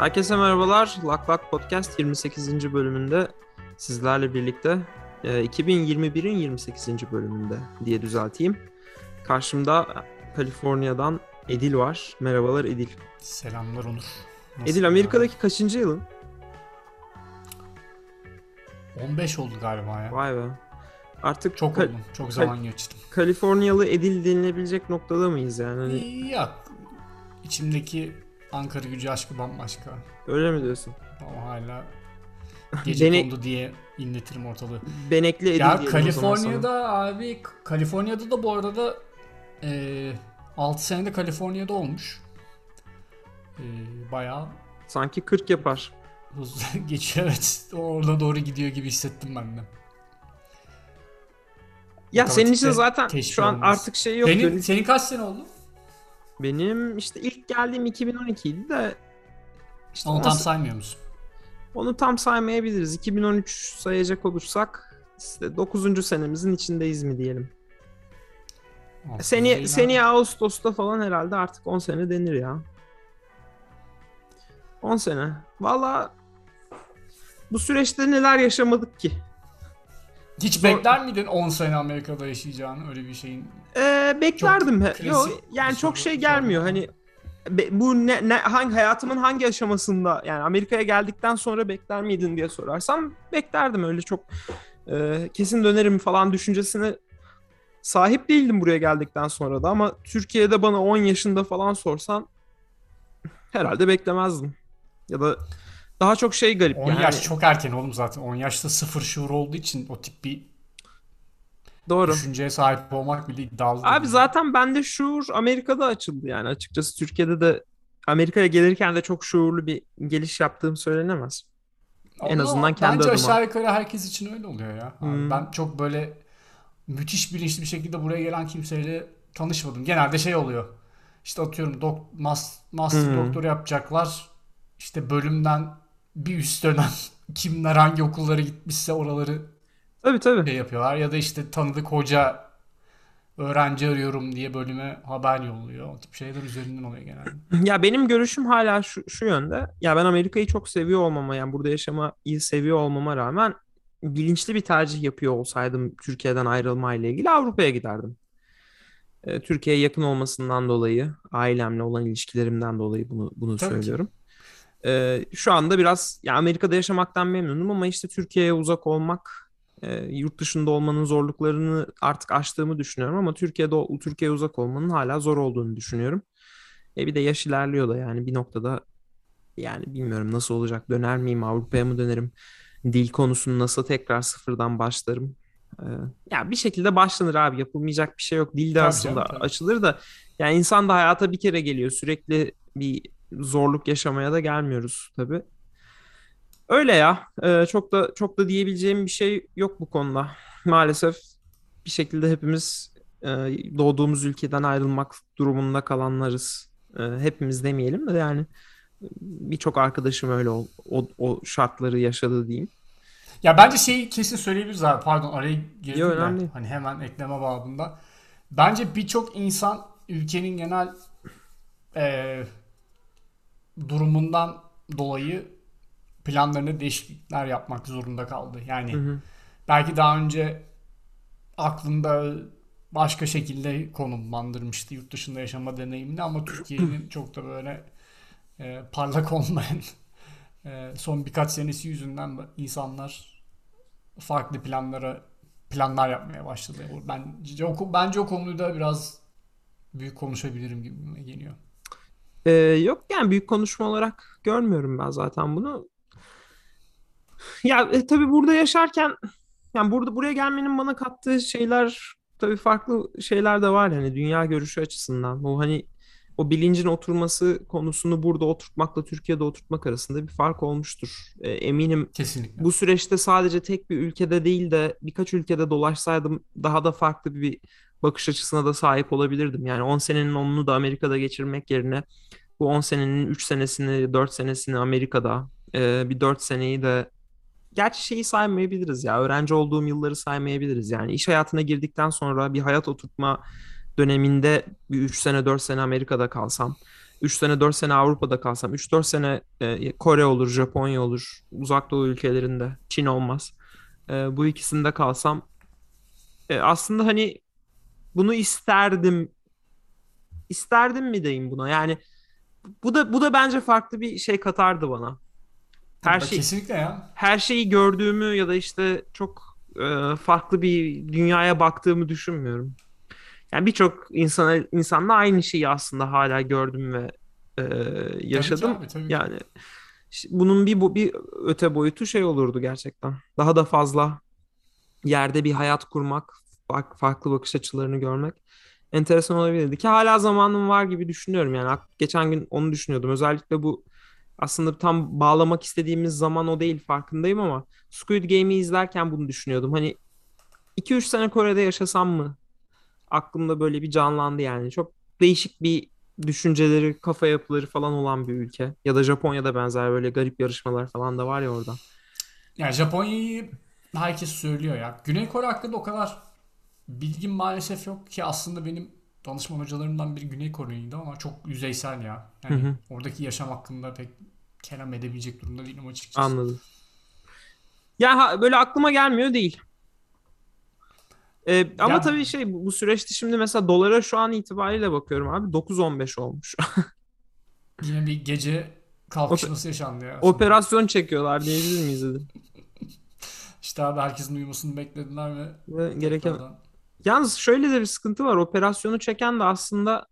Herkese merhabalar. Lak Lak Podcast 28. bölümünde sizlerle birlikte 2021'in 28. bölümünde diye düzelteyim. Karşımda Kaliforniya'dan Edil var. Merhabalar Edil. Selamlar Onur. Nasıl Edil Amerika'daki ya? kaçıncı yılın? 15 oldu galiba ya. Vay be. Artık çok ka- oldu. Çok zaman geçti. Kaliforniyalı Edil denilebilecek noktada mıyız yani? Hani... Yok. İçimdeki Ankara gücü aşkı bambaşka. Öyle mi diyorsun? Ama hala gece Bene... kondu diye inletirim ortalığı. Benekli Edil Ya Kaliforniya'da abi Kaliforniya'da da bu arada e, 6 senede Kaliforniya'da olmuş. E, bayağı sanki 40 yapar. Hızlı geçiyor evet. Orada doğru gidiyor gibi hissettim ben de. Ya senin için zaten şu an olmaz. artık şey yok. Senin, senin kaç sene oldu? Benim işte ilk geldiğim 2012 idi de işte onu tam saymıyor musun? Onu tam saymayabiliriz. 2013 sayacak olursak işte 9. senemizin içindeyiz mi diyelim. Seni seni Ağustos'ta falan herhalde artık 10 sene denir ya. 10 sene. Valla bu süreçte neler yaşamadık ki? Hiç Zor... bekler miydin 10 sene Amerika'da yaşayacağını öyle bir şeyin? Ee, beklerdim. Çok Yo, yani çok şey gelmiyor. Hani bu ne, ne hangi hayatımın hangi aşamasında yani Amerika'ya geldikten sonra bekler miydin diye sorarsam beklerdim öyle çok e, kesin dönerim falan düşüncesine sahip değildim buraya geldikten sonra da ama Türkiye'de bana 10 yaşında falan sorsan herhalde beklemezdim. Ya da daha çok şey garip 10 yani. yaş çok erken oğlum zaten. 10 yaşta sıfır şuur olduğu için o tip bir Doğru. düşünceye sahip olmak bile iddialı. Abi değil. zaten bende şuur Amerika'da açıldı yani açıkçası Türkiye'de de Amerika'ya gelirken de çok şuurlu bir geliş yaptığım söylenemez. Ama en azından kendi bence adıma. aşağı yukarı herkes için öyle oluyor ya. Hmm. Ben çok böyle müthiş bilinçli bir şekilde buraya gelen kimseyle tanışmadım. Genelde şey oluyor. İşte atıyorum dok, mas, master hmm. doktor yapacaklar. İşte bölümden bir üst dönem kimler hangi okullara gitmişse oraları tabii, tabii. şey yapıyorlar. Ya da işte tanıdık hoca öğrenci arıyorum diye bölüme haber yolluyor. O tip şeyler üzerinden oluyor genelde. Ya benim görüşüm hala şu, şu yönde. Ya ben Amerika'yı çok seviyor olmama yani burada yaşamayı seviyor olmama rağmen bilinçli bir tercih yapıyor olsaydım Türkiye'den ayrılma ile ilgili Avrupa'ya giderdim. Ee, Türkiye'ye yakın olmasından dolayı, ailemle olan ilişkilerimden dolayı bunu bunu Tabii söylüyorum. Ki. Ee, şu anda biraz ya Amerika'da yaşamaktan memnunum ama işte Türkiye'ye uzak olmak, e, yurt dışında olmanın zorluklarını artık aştığımı düşünüyorum ama Türkiye'de Türkiye'ye uzak olmanın hala zor olduğunu düşünüyorum. E bir de yaş ilerliyor da yani bir noktada yani bilmiyorum nasıl olacak döner miyim Avrupa'ya mı dönerim dil konusunu nasıl tekrar sıfırdan başlarım ee, ya bir şekilde başlanır abi yapılmayacak bir şey yok dil de aslında tabii. açılır da yani insan da hayata bir kere geliyor sürekli bir zorluk yaşamaya da gelmiyoruz tabii. Öyle ya. Ee, çok da çok da diyebileceğim bir şey yok bu konuda. Maalesef bir şekilde hepimiz e, doğduğumuz ülkeden ayrılmak durumunda kalanlarız. E, hepimiz demeyelim de yani birçok arkadaşım öyle o, o, o şartları yaşadı diyeyim. Ya bence şeyi kesin söyleyebiliriz abi. Pardon araya girdim Yo, önemli. Hani hemen ekleme babında. Bence birçok insan ülkenin genel e, durumundan dolayı planlarını değişiklikler yapmak zorunda kaldı. Yani hı hı. belki daha önce aklında başka şekilde konumlandırmıştı yurt dışında yaşama deneyimini ama Türkiye'nin çok da böyle e, parlak olmayan e, son birkaç senesi yüzünden insanlar farklı planlara planlar yapmaya başladı. Bence o, bence o konuyu da biraz büyük konuşabilirim gibi geliyor. Ee, yok yani büyük konuşma olarak görmüyorum ben zaten bunu. Ya e, tabii burada yaşarken yani burada buraya gelmenin bana kattığı şeyler tabii farklı şeyler de var yani dünya görüşü açısından. O hani o bilincin oturması konusunu burada oturtmakla Türkiye'de oturtmak arasında bir fark olmuştur. E, eminim Kesinlikle. bu süreçte sadece tek bir ülkede değil de birkaç ülkede dolaşsaydım daha da farklı bir bakış açısına da sahip olabilirdim. Yani 10 senenin 10'unu da Amerika'da geçirmek yerine bu 10 senenin 3 senesini, 4 senesini Amerika'da, e, bir 4 seneyi de gerçi şeyi saymayabiliriz ya. Öğrenci olduğum yılları saymayabiliriz. Yani iş hayatına girdikten sonra bir hayat oturtma döneminde bir 3 sene 4 sene Amerika'da kalsam 3 sene 4 sene Avrupa'da kalsam 3-4 sene e, Kore olur, Japonya olur, uzak doğu ülkelerinde, Çin olmaz. E, bu ikisinde kalsam e, aslında hani bunu isterdim isterdim mi diyeyim buna yani bu da bu da bence farklı bir şey katardı bana. Her şey kesinlikle ya. Her şeyi gördüğümü ya da işte çok e, farklı bir dünyaya baktığımı düşünmüyorum. Yani birçok insana insanla aynı şeyi aslında hala gördüm ve e, yaşadım. Tabii ki abi, tabii yani bunun bir bir öte boyutu şey olurdu gerçekten. Daha da fazla yerde bir hayat kurmak, farklı bakış açılarını görmek enteresan olabilirdi ki hala zamanım var gibi düşünüyorum yani. Geçen gün onu düşünüyordum. Özellikle bu aslında tam bağlamak istediğimiz zaman o değil farkındayım ama Squid Game'i izlerken bunu düşünüyordum. Hani 2-3 sene Kore'de yaşasam mı? Aklımda böyle bir canlandı yani. Çok değişik bir düşünceleri kafa yapıları falan olan bir ülke. Ya da Japonya'da benzer böyle garip yarışmalar falan da var ya orada. Yani Japonya'yı herkes söylüyor ya. Güney Kore hakkında o kadar bilgim maalesef yok ki aslında benim danışman hocalarımdan biri Güney Koreliydi ama çok yüzeysel ya. Yani hı hı. oradaki yaşam hakkında pek kelam edebilecek durumda değilim açıkçası. Anladım. Ya böyle aklıma gelmiyor değil. Ee, ama ya, tabii şey bu süreçte şimdi mesela dolara şu an itibariyle bakıyorum abi 9.15 olmuş. yine bir gece kalkışması yaşandı ya. Operasyon çekiyorlar diyebilir miyiz dedim. İşte abi herkesin uyumasını beklediler ve, ve gereken Yalnız şöyle de bir sıkıntı var. Operasyonu çeken de aslında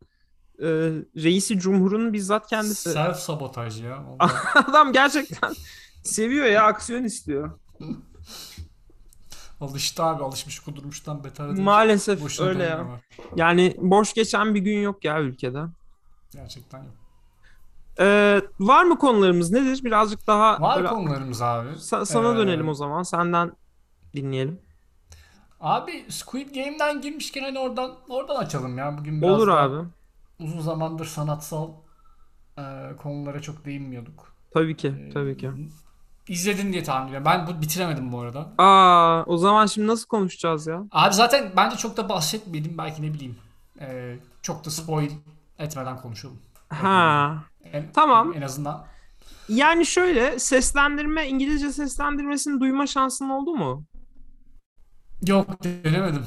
e, reisi cumhurun bizzat kendisi. Self sabotaj ya. Adam gerçekten seviyor ya aksiyon istiyor. Alıştı abi alışmış kudurmuştan beter. Maalesef Boşuna öyle ya. Var. Yani boş geçen bir gün yok ya ülkede. Gerçekten yok. Ee, var mı konularımız nedir? Birazcık daha... Var böyle... konularımız abi. Sa- sana ee... dönelim o zaman. Senden dinleyelim. Abi Squid Game'den girmişken hani oradan oradan açalım ya. Bugün biraz Olur abi. Uzun zamandır sanatsal e, konulara çok değinmiyorduk. Tabii ki, ee, tabii ki. İzledin diye tahmin ediyorum. Ben bu bitiremedim bu arada. Aa, o zaman şimdi nasıl konuşacağız ya? Abi zaten bence çok da bahsetmedim. Belki ne bileyim. E, çok da spoil etmeden konuşalım. Ha. En, tamam. En azından. Yani şöyle seslendirme İngilizce seslendirmesini duyma şansın oldu mu? Yok denemedim.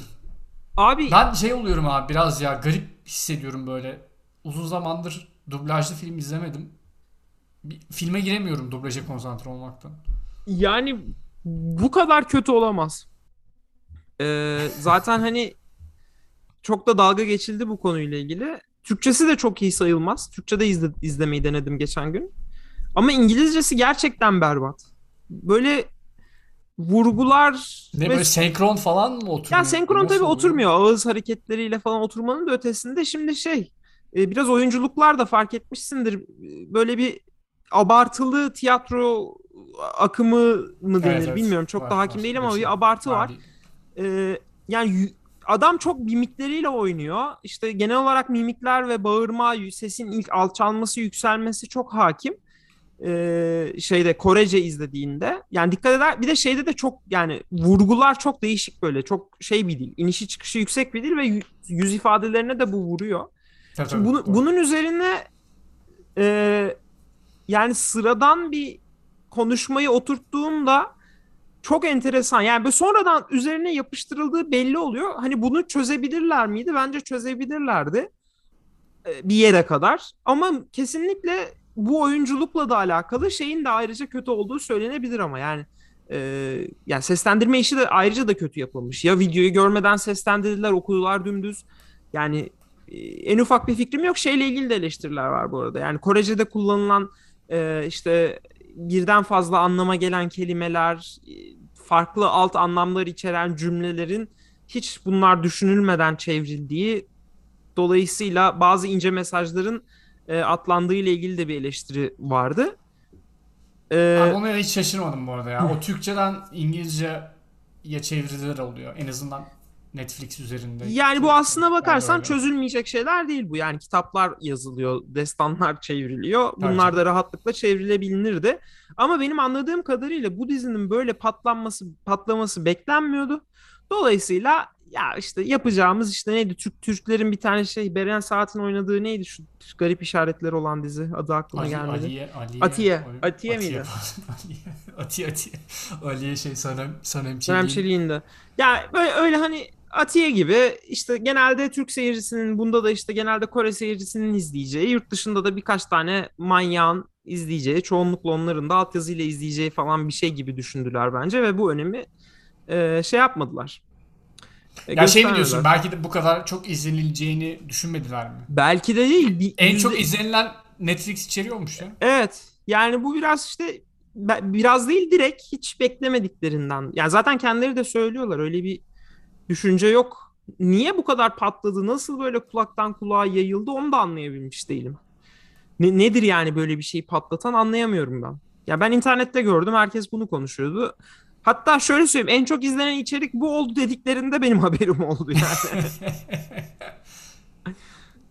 Abi ben şey oluyorum abi biraz ya garip hissediyorum böyle. Uzun zamandır dublajlı film izlemedim. Bir, filme giremiyorum dublaja konsantre olmaktan. Yani bu kadar kötü olamaz. Ee, zaten hani çok da dalga geçildi bu konuyla ilgili. Türkçesi de çok iyi sayılmaz. Türkçe'de izle, izlemeyi denedim geçen gün. Ama İngilizcesi gerçekten berbat. Böyle vurgular ne ve... böyle senkron falan mı oturuyor? Ya senkron tabii oturmuyor. Ağız hareketleriyle falan oturmanın da ötesinde şimdi şey e, biraz oyunculuklar da fark etmişsindir. Böyle bir abartılı tiyatro akımı mı denir evet, evet. bilmiyorum. Çok var, da hakim var, değilim ama bir abartı var. var. Ee, yani adam çok mimikleriyle oynuyor. İşte genel olarak mimikler ve bağırma, sesin ilk alçalması, yükselmesi çok hakim e, şeyde Korece izlediğinde yani dikkat eder bir de şeyde de çok yani vurgular çok değişik böyle çok şey bir dil inişi çıkışı yüksek bir dil ve yüz ifadelerine de bu vuruyor. Tabii, Şimdi bunu, bunun üzerine e, yani sıradan bir konuşmayı oturttuğumda çok enteresan. Yani böyle sonradan üzerine yapıştırıldığı belli oluyor. Hani bunu çözebilirler miydi? Bence çözebilirlerdi. Bir yere kadar. Ama kesinlikle bu oyunculukla da alakalı şeyin de ayrıca kötü olduğu söylenebilir ama yani e, yani seslendirme işi de ayrıca da kötü yapılmış. Ya videoyu görmeden seslendirdiler, okudular dümdüz. Yani e, en ufak bir fikrim yok. Şeyle ilgili de eleştiriler var bu arada. Yani Korece'de kullanılan e, işte birden fazla anlama gelen kelimeler, e, farklı alt anlamlar içeren cümlelerin hiç bunlar düşünülmeden çevrildiği dolayısıyla bazı ince mesajların e, atlandığı ile ilgili de bir eleştiri vardı. Ee, Abi ona hiç şaşırmadım bu arada ya. O Türkçeden İngilizce ya çeviriler oluyor. En azından Netflix üzerinde. Yani bu aslına bakarsan çözülmeyecek şeyler değil bu. Yani kitaplar yazılıyor, destanlar çevriliyor. Bunlar Tabii. da rahatlıkla çevrilebilirdi. Ama benim anladığım kadarıyla bu dizinin böyle patlanması, patlaması beklenmiyordu. Dolayısıyla ya işte yapacağımız işte neydi Türk Türklerin bir tane şey Beren Saat'in oynadığı neydi şu garip işaretler olan dizi adı aklıma Ali, gelmedi. Aliye, Aliye, Atiye. Ali- Atiye miydi? Aliye, Atiye, Atiye. Aliye şey Sanem, Sanem Dönem Çelik'inde. Ya böyle öyle hani Atiye gibi işte genelde Türk seyircisinin bunda da işte genelde Kore seyircisinin izleyeceği, yurt dışında da birkaç tane manyağın izleyeceği, çoğunlukla onların da altyazıyla izleyeceği falan bir şey gibi düşündüler bence ve bu önemi e, şey yapmadılar. E, Ya şey mi diyorsun belki de bu kadar çok izlenileceğini düşünmediler mi? Belki de değil. bir- En yüzde- çok izlenilen Netflix içeriyormuş ya. Evet. Yani bu biraz işte biraz değil direkt hiç beklemediklerinden. Yani zaten kendileri de söylüyorlar öyle bir düşünce yok. Niye bu kadar patladı? Nasıl böyle kulaktan kulağa yayıldı? Onu da anlayabilmiş değilim. Ne- nedir yani böyle bir şeyi patlatan anlayamıyorum ben. Ya ben internette gördüm herkes bunu konuşuyordu. Hatta şöyle söyleyeyim en çok izlenen içerik bu oldu dediklerinde benim haberim oldu yani.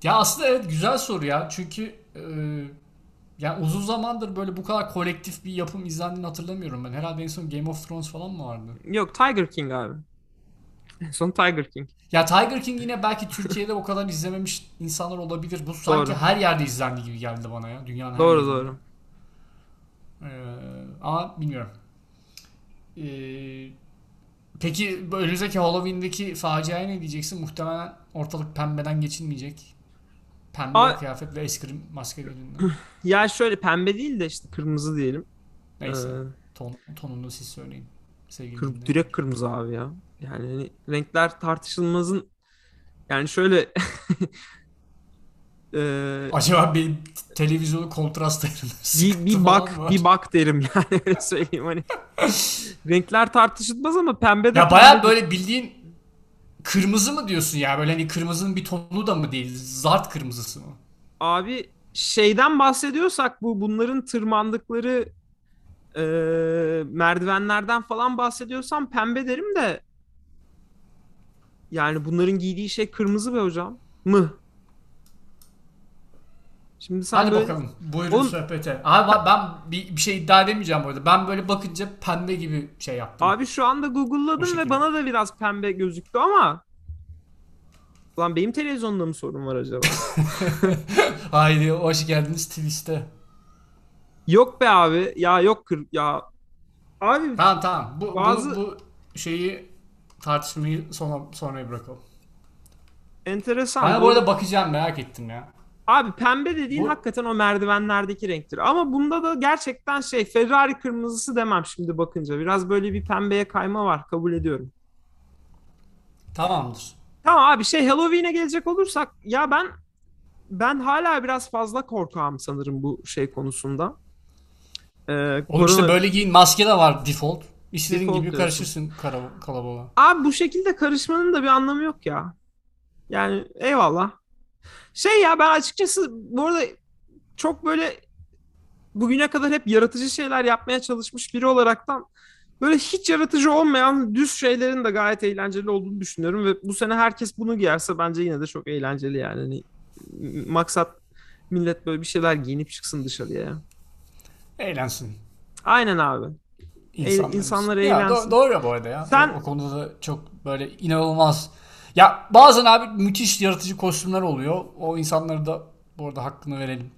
Ya aslında evet güzel soru ya. Çünkü e, yani uzun zamandır böyle bu kadar kolektif bir yapım izlendiğini hatırlamıyorum ben. Herhalde en son Game of Thrones falan mı vardı? Yok Tiger King abi. En son Tiger King. Ya Tiger King yine belki Türkiye'de o kadar izlememiş insanlar olabilir. Bu sanki Doğru. her yerde izlendi gibi geldi bana ya. Dünyanın her Doğru yerinde. doğru. Ee, ama bilmiyorum. Ee, peki önümüzdeki Halloween'deki faciaya ne diyeceksin? Muhtemelen ortalık pembeden geçilmeyecek. Pembe Aa- kıyafet ve eskrim maskelerinden. Ya şöyle pembe değil de işte kırmızı diyelim. Neyse. Ee, Ton, tonunu siz söyleyin. Sevgili Kır- direkt kırmızı abi ya. Yani hani renkler tartışılmazın yani şöyle Eee, Acaba bir televizyonu kontrast ayarında bir, bir bak bir bak derim yani öyle söyleyeyim hani. Renkler tartışılmaz ama pembe de Ya baya böyle bildiğin kırmızı mı diyorsun ya? Böyle hani kırmızının bir tonu da mı değil? Zart kırmızısı mı? Abi şeyden bahsediyorsak bu bunların tırmandıkları eee, merdivenlerden falan bahsediyorsam pembe derim de yani bunların giydiği şey kırmızı be hocam mı? Şimdi sen Hadi böyle bakalım. Buyurun Oğlum- sohbete. Abi ben- bir, bir şey iddia edemeyeceğim bu arada. Ben böyle bakınca pembe gibi şey yaptım. Abi şu anda Google'ladım ve bana da biraz pembe gözüktü ama Lan benim televizyonda mı sorun var acaba? Haydi hoş geldiniz Twist'e. yok be abi. Ya yok kır ya. Abi Tamam tamam. Bu, Bazı- bu, bu şeyi tartışmayı sonra sonraya bırakalım. enteresan. Ben bu arada bakacağım merak ettim ya. Abi pembe dediğin Bu- hakikaten o merdivenlerdeki renktir. Ama bunda da gerçekten şey Ferrari kırmızısı demem şimdi bakınca. Biraz böyle bir pembeye kayma var. Kabul ediyorum. Tamamdır. Tamam abi şey Halloween'e gelecek olursak ya ben ben hala biraz fazla korkağım sanırım bu şey konusunda. Ee, Oğlum işte korona- böyle giyin maske de var default. İstediğin Default gibi diyorsun. karışırsın kalabalığa. Abi bu şekilde karışmanın da bir anlamı yok ya. Yani eyvallah. Şey ya ben açıkçası bu arada çok böyle bugüne kadar hep yaratıcı şeyler yapmaya çalışmış biri olaraktan böyle hiç yaratıcı olmayan düz şeylerin de gayet eğlenceli olduğunu düşünüyorum ve bu sene herkes bunu giyerse bence yine de çok eğlenceli yani. Hani maksat millet böyle bir şeyler giyinip çıksın dışarıya ya. Eğlensin. Aynen abi. İnsanlar Ya, eğlensin. do- doğru bu arada ya. Sen- O, o konuda da çok böyle inanılmaz. Ya bazen abi müthiş yaratıcı kostümler oluyor. O insanları da bu arada hakkını verelim.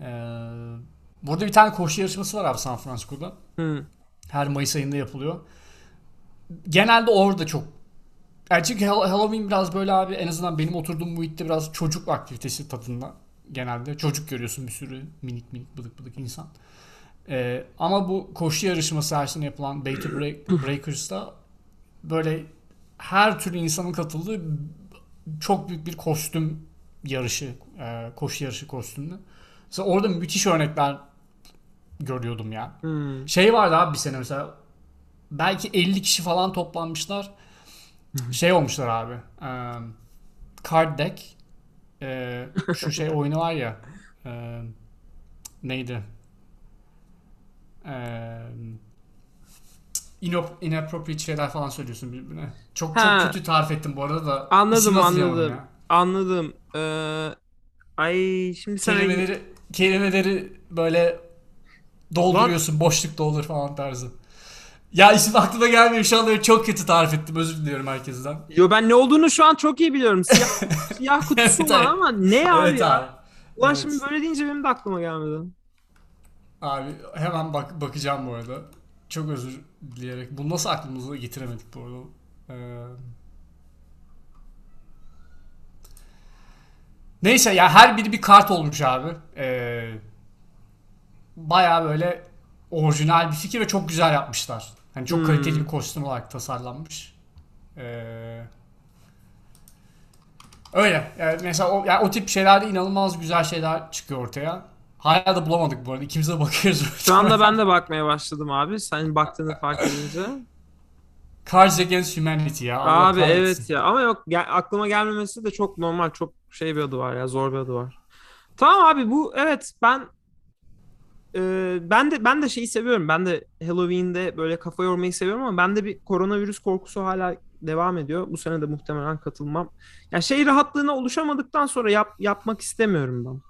Ee, burada bir tane koşu yarışması var abi San Francisco'da. Hı. Her Mayıs ayında yapılıyor. Genelde orada çok yani çünkü Hall- Halloween biraz böyle abi en azından benim oturduğum muhitte biraz çocuk aktivitesi tadında genelde. Çocuk görüyorsun bir sürü minik minik bıdık bıdık insan. Ee, ama bu koşu yarışması her sene yapılan to Break, Breakers'da böyle her türlü insanın katıldığı çok büyük bir kostüm yarışı, e, koşu yarışı kostümlü. Mesela orada müthiş örnekler görüyordum ya. Hı. Şey vardı abi bir sene mesela belki 50 kişi falan toplanmışlar. Şey olmuşlar abi. e, card deck. e, şu şey oyunu var ya. e, neydi? E, inop- inappropriate şeyler falan söylüyorsun birbirine. Çok Ha. çok kötü tarif ettim bu arada da. Anladım İsim anladım. ya. Anladım. Ee, ay şimdi sana Kelimeleri, kelimeleri böyle dolduruyorsun. Boşluk doldur falan tarzı. Ya isim aklıma gelmiyor şu anda çok kötü tarif ettim özür diliyorum herkesten. Yo ben ne olduğunu şu an çok iyi biliyorum. Siyah, siyah kutusu Evet, var evet. ama ne abi evet ya? abi. Ulan Evet. şimdi böyle deyince benim de aklıma gelmedi. Abi hemen bak bakacağım bu arada. Çok özür dileyerek. Bunu nasıl aklımıza getiremedik bu arada? Ee... Neyse ya her biri bir kart olmuş abi. Ee... Baya böyle orijinal bir fikir ve çok güzel yapmışlar. Hani çok Hmm. kaliteli bir kostüm olarak tasarlanmış. Ee... Öyle. Yani mesela o, yani o tip şeylerde inanılmaz güzel şeyler çıkıyor ortaya. Hala da bulamadık bu arada. İkimiz de bakıyoruz. Şu anda ben de bakmaya başladım abi. Sen baktığını fark edince. Cards Against Humanity ya. Allah Abi kahretsin. evet ya ama yok gel- aklıma gelmemesi de çok normal. Çok şey bir adı var ya zor bir adı var. Tamam abi bu evet ben e, ben de ben de şeyi seviyorum. Ben de Halloween'de böyle kafa yormayı seviyorum ama bende bir koronavirüs korkusu hala devam ediyor. Bu sene de muhtemelen katılmam. Ya şey rahatlığına oluşamadıktan sonra yap, yapmak istemiyorum ben.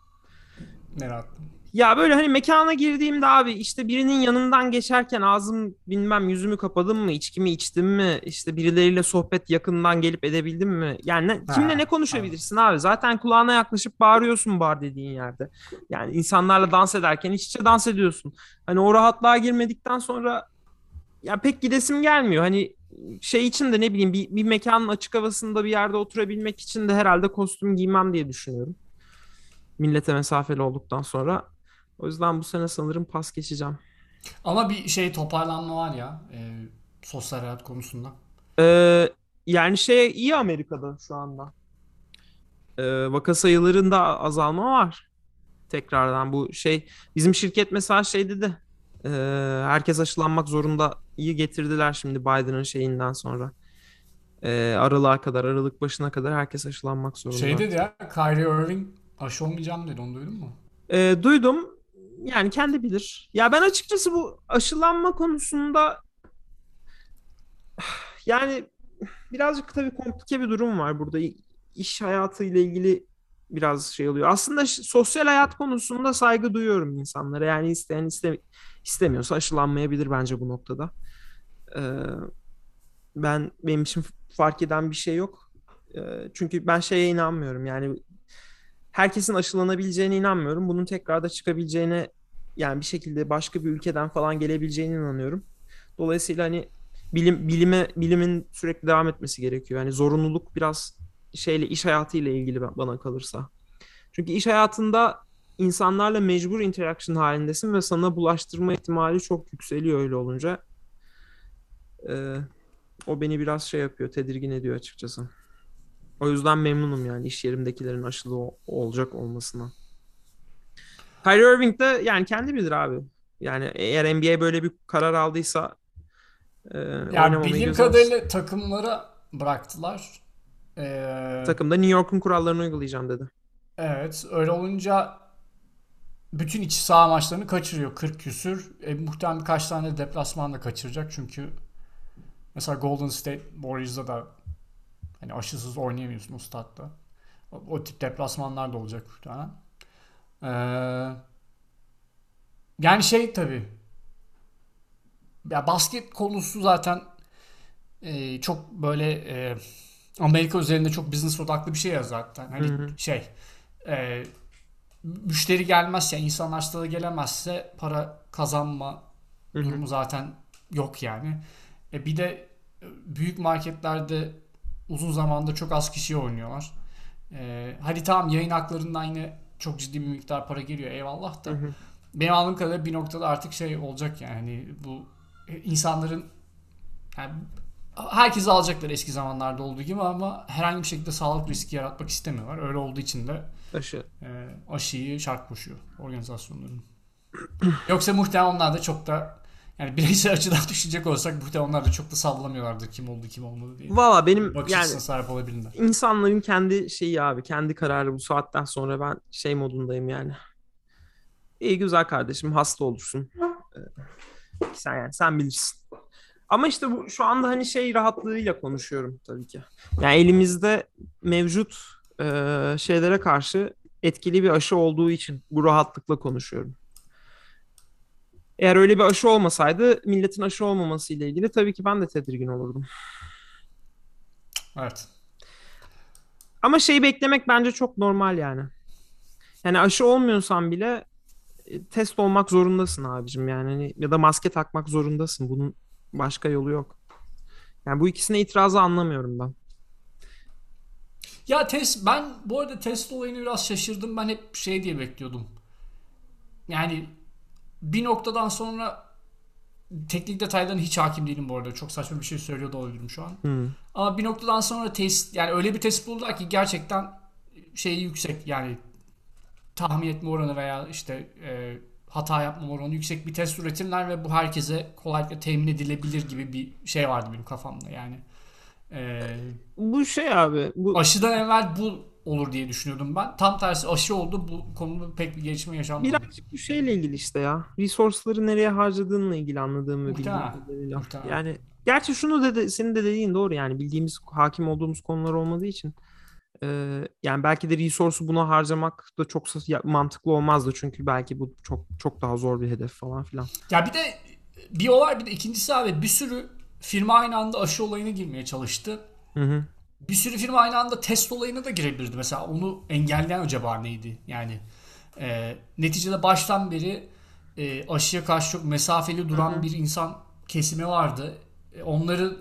Ne rahatlığı. Ya böyle hani mekana girdiğimde abi işte birinin yanından geçerken ağzım bilmem yüzümü kapadım mı, içkimi içtim mi, işte birileriyle sohbet yakından gelip edebildim mi? Yani ne- Ha, kimle ne konuşabilirsin abi? Zaten kulağına yaklaşıp bağırıyorsun bar dediğin yerde. Yani insanlarla dans ederken iç içe dans ediyorsun. Hani o rahatlığa girmedikten sonra ya pek gidesim gelmiyor. Hani şey için de ne bileyim bir, bir mekanın açık havasında bir yerde oturabilmek için de herhalde kostüm giymem diye düşünüyorum. Millete mesafeli olduktan sonra. O yüzden bu sene sanırım pas geçeceğim. Ama bir şey toparlanma var ya. E, sosyal hayat konusunda. Ee, yani şey iyi Amerika'da şu anda. Ee, vaka sayılarında azalma var. Tekrardan bu şey bizim şirket mesela şey dedi. Ee, herkes aşılanmak zorunda iyi getirdiler şimdi Biden'ın şeyinden sonra. Ee, aralığa kadar, Aralık başına kadar herkes aşılanmak zorunda. Şey dedi ya. Kyrie Irving aşı olmayacağım dedi. Onu duydun mu? Ee, duydum. Yani kendi bilir. Ya ben açıkçası bu aşılanma konusunda yani birazcık tabii komplike bir durum var burada. İş hayatıyla ilgili biraz şey oluyor. Aslında sosyal hayat konusunda saygı duyuyorum insanlara. Yani isteyen iste, istemiyorsa aşılanmayabilir bence bu noktada. Ee, ben benim için fark eden bir şey yok. Ee, çünkü ben şeye inanmıyorum. Yani herkesin aşılanabileceğine inanmıyorum. Bunun tekrar da çıkabileceğine yani bir şekilde başka bir ülkeden falan gelebileceğine inanıyorum. Dolayısıyla hani bilim bilime bilimin sürekli devam etmesi gerekiyor. Yani zorunluluk biraz şeyle iş hayatıyla ilgili ba- bana kalırsa. Çünkü iş hayatında insanlarla mecbur interaction halindesin ve sana bulaştırma ihtimali çok yükseliyor öyle olunca. Ee, o beni biraz şey yapıyor, tedirgin ediyor açıkçası. O yüzden memnunum yani iş yerimdekilerin aşılı o- olacak olmasına. Kyrie Irving de yani kendi bilir abi. Yani eğer NBA böyle bir karar aldıysa e, Ya oynamamayı bildiğim kadarıyla takımlara bıraktılar. Ee, Takımda New York'un kurallarını uygulayacağım dedi. Evet, öyle olunca bütün iç saha maçlarını kaçırıyor 40 küsür. E, muhtemelen birkaç tane deplasman da kaçıracak çünkü mesela Golden State Warriors'da da hani aşısız oynayamıyorsun o statta. O, o tip deplasmanlar da olacak muhtemelen. Ee, yani şey tabii ya basket konusu zaten e, çok böyle e, Amerika üzerinde çok business odaklı bir şey ya zaten. Hani Hı hı. şey e, müşteri gelmezse, insanlar stada gelemezse para kazanma Hı hı. durumu zaten yok yani. E, bir de e, büyük marketlerde uzun zamandır çok az kişi oynuyorlar. E, hadi tamam yayın haklarından yine çok ciddi bir miktar para geliyor eyvallah da. Hı hı. Benim anladığım kadarıyla bir noktada artık şey olacak yani hani bu e, insanların yani herkes alacaklar eski zamanlarda olduğu gibi ama herhangi bir şekilde sağlık riski yaratmak istemiyorlar. Öyle olduğu için de Aşı. e, aşıyı şart koşuyor organizasyonların. Yoksa muhtemelen onlar da çok da yani bireysel açıdan düşünecek olsak muhtemelen onlar da çok da sallamıyorlardır kim oldu kim olmadı diye. Valla benim Bakış yani sahip olabilirler. insanların kendi şeyi abi, kendi kararı bu saatten sonra ben şey modundayım yani. İyi güzel kardeşim hasta olursun. Ee, sen yani sen bilirsin. Ama işte bu şu anda hani şey rahatlığıyla konuşuyorum tabii ki. Yani elimizde mevcut e, şeylere karşı etkili bir aşı olduğu için bu rahatlıkla konuşuyorum. Eğer öyle bir aşı olmasaydı milletin aşı olmaması ile ilgili tabii ki ben de tedirgin olurdum. Evet. Ama şeyi beklemek bence çok normal yani. Yani aşı olmuyorsan bile e, test olmak zorundasın abicim yani hani ya da maske takmak zorundasın. Bunun başka yolu yok. Yani bu ikisine itirazı anlamıyorum ben. Ya test ben bu arada test olayını biraz şaşırdım. Ben hep şey diye bekliyordum. Yani bir noktadan sonra teknik detaylarına hiç hakim değilim bu arada. Çok saçma bir şey söylüyor da olabilirim şu an. Hmm. Ama bir noktadan sonra test yani öyle bir test buldular ki gerçekten şeyi yüksek yani tahmin etme oranı veya işte e, hata yapma oranı yüksek bir test üretirler ve bu herkese kolaylıkla temin edilebilir gibi bir şey vardı benim kafamda yani. E, Bu şey abi. Bu aşıdan evvel bu olur diye düşünüyordum ben. Tam tersi aşı oldu. Bu konuda pek bir gelişme yaşanmadı. birazcık bu şeyle ilgili işte ya. Resource'ları nereye harcadığınla ilgili anladığım ve bildiğim kadarıyla. Yani gerçi şunu dedi senin de dediğin doğru yani bildiğimiz hakim olduğumuz konular olmadığı için e, yani belki de resource'u buna harcamak da çok mantıklı olmazdı çünkü belki bu çok çok daha zor bir hedef falan filan. Ya bir de bir olay bir de ikincisi abi bir sürü firma aynı anda aşı olayına girmeye çalıştı. Hı hı. Bir sürü firma aynı anda test olayına da girebilirdi. Mesela onu engelleyen acaba neydi? Yani e, neticede baştan beri e, aşıya karşı çok mesafeli duran Hı hı. bir insan kesimi vardı. E, onları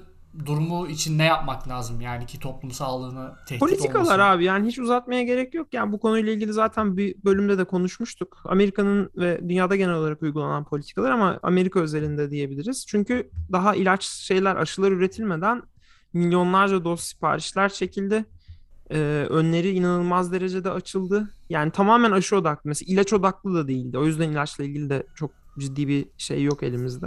durumu için ne yapmak lazım? Yani ki toplum sağlığına tehdit Politikalar olmasın. abi yani hiç uzatmaya gerek yok. Yani bu konuyla ilgili zaten bir bölümde de konuşmuştuk. Amerika'nın ve dünyada genel olarak uygulanan politikalar ama Amerika özelinde diyebiliriz. Çünkü daha ilaç şeyler aşılar üretilmeden milyonlarca doz siparişler çekildi. Ee, önleri inanılmaz derecede açıldı. Yani tamamen aşı odaklı. Mesela ilaç odaklı da değildi. O yüzden ilaçla ilgili de çok ciddi bir şey yok elimizde.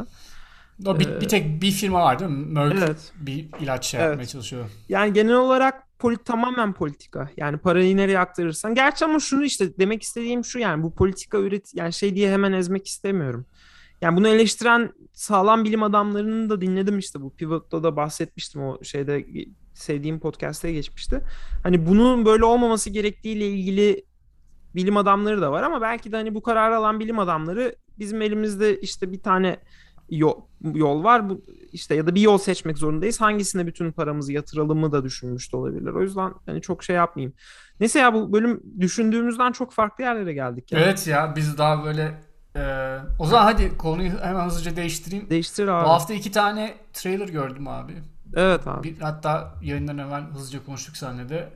O bir, Ee, bir tek bir firma var değil mi? Merck Evet. bir ilaç şey Evet. yapmaya çalışıyor. Yani genel olarak polit tamamen politika. Yani parayı nereye aktarırsan. Gerçi ama şunu işte demek istediğim şu yani bu politika üret yani şey diye hemen ezmek istemiyorum. Yani bunu eleştiren sağlam bilim adamlarını da dinledim işte bu Pivot'ta da bahsetmiştim o şeyde sevdiğim podcast'e geçmişti. Hani bunun böyle olmaması gerektiğiyle ilgili bilim adamları da var ama belki de hani bu kararı alan bilim adamları bizim elimizde işte bir tane yol, yol var bu işte ya da bir yol seçmek zorundayız. Hangisine bütün paramızı yatıralımı da düşünmüş de olabilirler. O yüzden hani çok şey yapmayayım. Neyse ya bu bölüm düşündüğümüzden çok farklı yerlere geldik. Yani. Evet ya biz daha böyle e, o zaman hadi konuyu hemen hızlıca değiştireyim. Değiştir Bu abi. hafta iki tane trailer gördüm abi. Evet abi. Bir, hatta yayından evvel hızlıca konuştuk seninle de.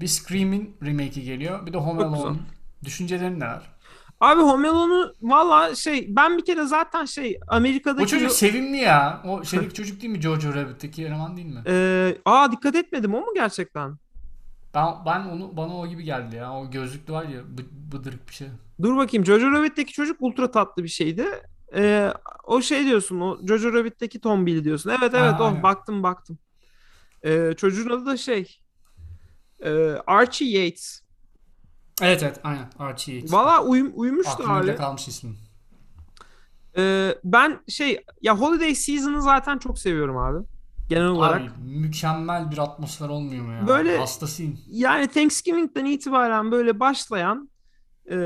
Bir Scream'in remake'i geliyor. Bir de Home Alone. Düşüncelerin neler? Abi Home Alone'u valla şey ben bir kere zaten şey Amerika'daki O çocuk sevimli ya. O şeydeki çocuk değil mi Jojo Rabbit'teki eleman değil mi? Ee, aa dikkat etmedim o mu gerçekten? Ben, ben onu bana o gibi geldi ya. O gözlüklü var ya bı- bıdırık bir şey. Dur bakayım Jojo Rabbit'teki çocuk ultra tatlı bir şeydi. Ee, o şey diyorsun o Jojo Rabbit'teki Tombil diyorsun. Evet evet Ha, o aynen. baktım baktım. Ee, çocuğun adı da şey e, Archie Yates. Evet evet aynen Archie Yates. Valla uyum, uyumuştu Aklımda abi. kalmış ismi. Ee, ben şey ya Holiday Season'ı zaten çok seviyorum abi. Genel olarak. Abi mükemmel bir atmosfer olmuyor mu ya? Böyle- Hastasıyım. Yani Thanksgiving'den itibaren böyle başlayan e,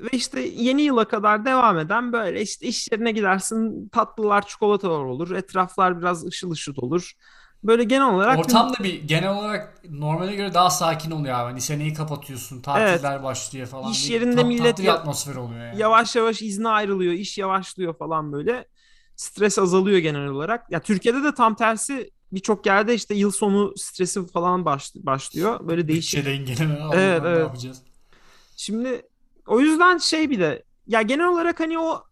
ve işte yeni yıla kadar devam eden böyle işte iş yerine gidersin tatlılar çikolatalar olur etraflar biraz ışıl ışıl olur. Böyle genel olarak Ortam da bir genel olarak normale göre daha sakin oluyor abi. Hani seneyi kapatıyorsun, tatiller başlıyor falan. İş yerinde tat- millet atmosfer oluyor yani. yavaş yavaş izne ayrılıyor iş yavaşlıyor falan böyle stres azalıyor genel olarak. Ya Türkiye'de de tam tersi birçok yerde işte yıl sonu stresi falan baş- başlıyor. Böyle değişik Bütçe dengeleme Allah'ım Evet, ne evet. yapacağız? Şimdi o yüzden şey bir de ya genel olarak hani o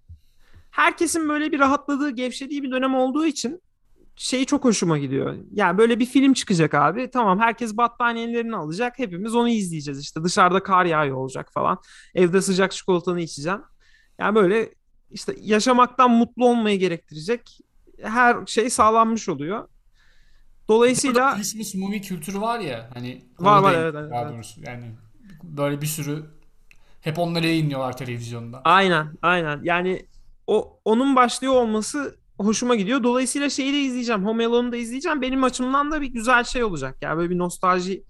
herkesin böyle bir rahatladığı, gevşediği bir dönem olduğu için şey çok hoşuma gidiyor. Yani böyle bir film çıkacak abi. Tamam herkes battaniyelerini alacak. Hepimiz onu izleyeceğiz işte. Dışarıda kar yağıyor olacak falan. Evde sıcak çikolatanı içeceğim. Yani böyle işte yaşamaktan mutlu olmayı gerektirecek her şey sağlanmış oluyor. Dolayısıyla Christmas movie kültürü var ya hani Var, var, evet, evet, daha doğrusu. Yani böyle bir sürü hep onları yayınlıyorlar televizyonda. Aynen, aynen. Yani o onun başlıyor olması hoşuma gidiyor. Dolayısıyla şeyi de izleyeceğim. Home Alone'u da izleyeceğim. Benim açımdan da bir güzel şey olacak. Yani böyle bir nostalji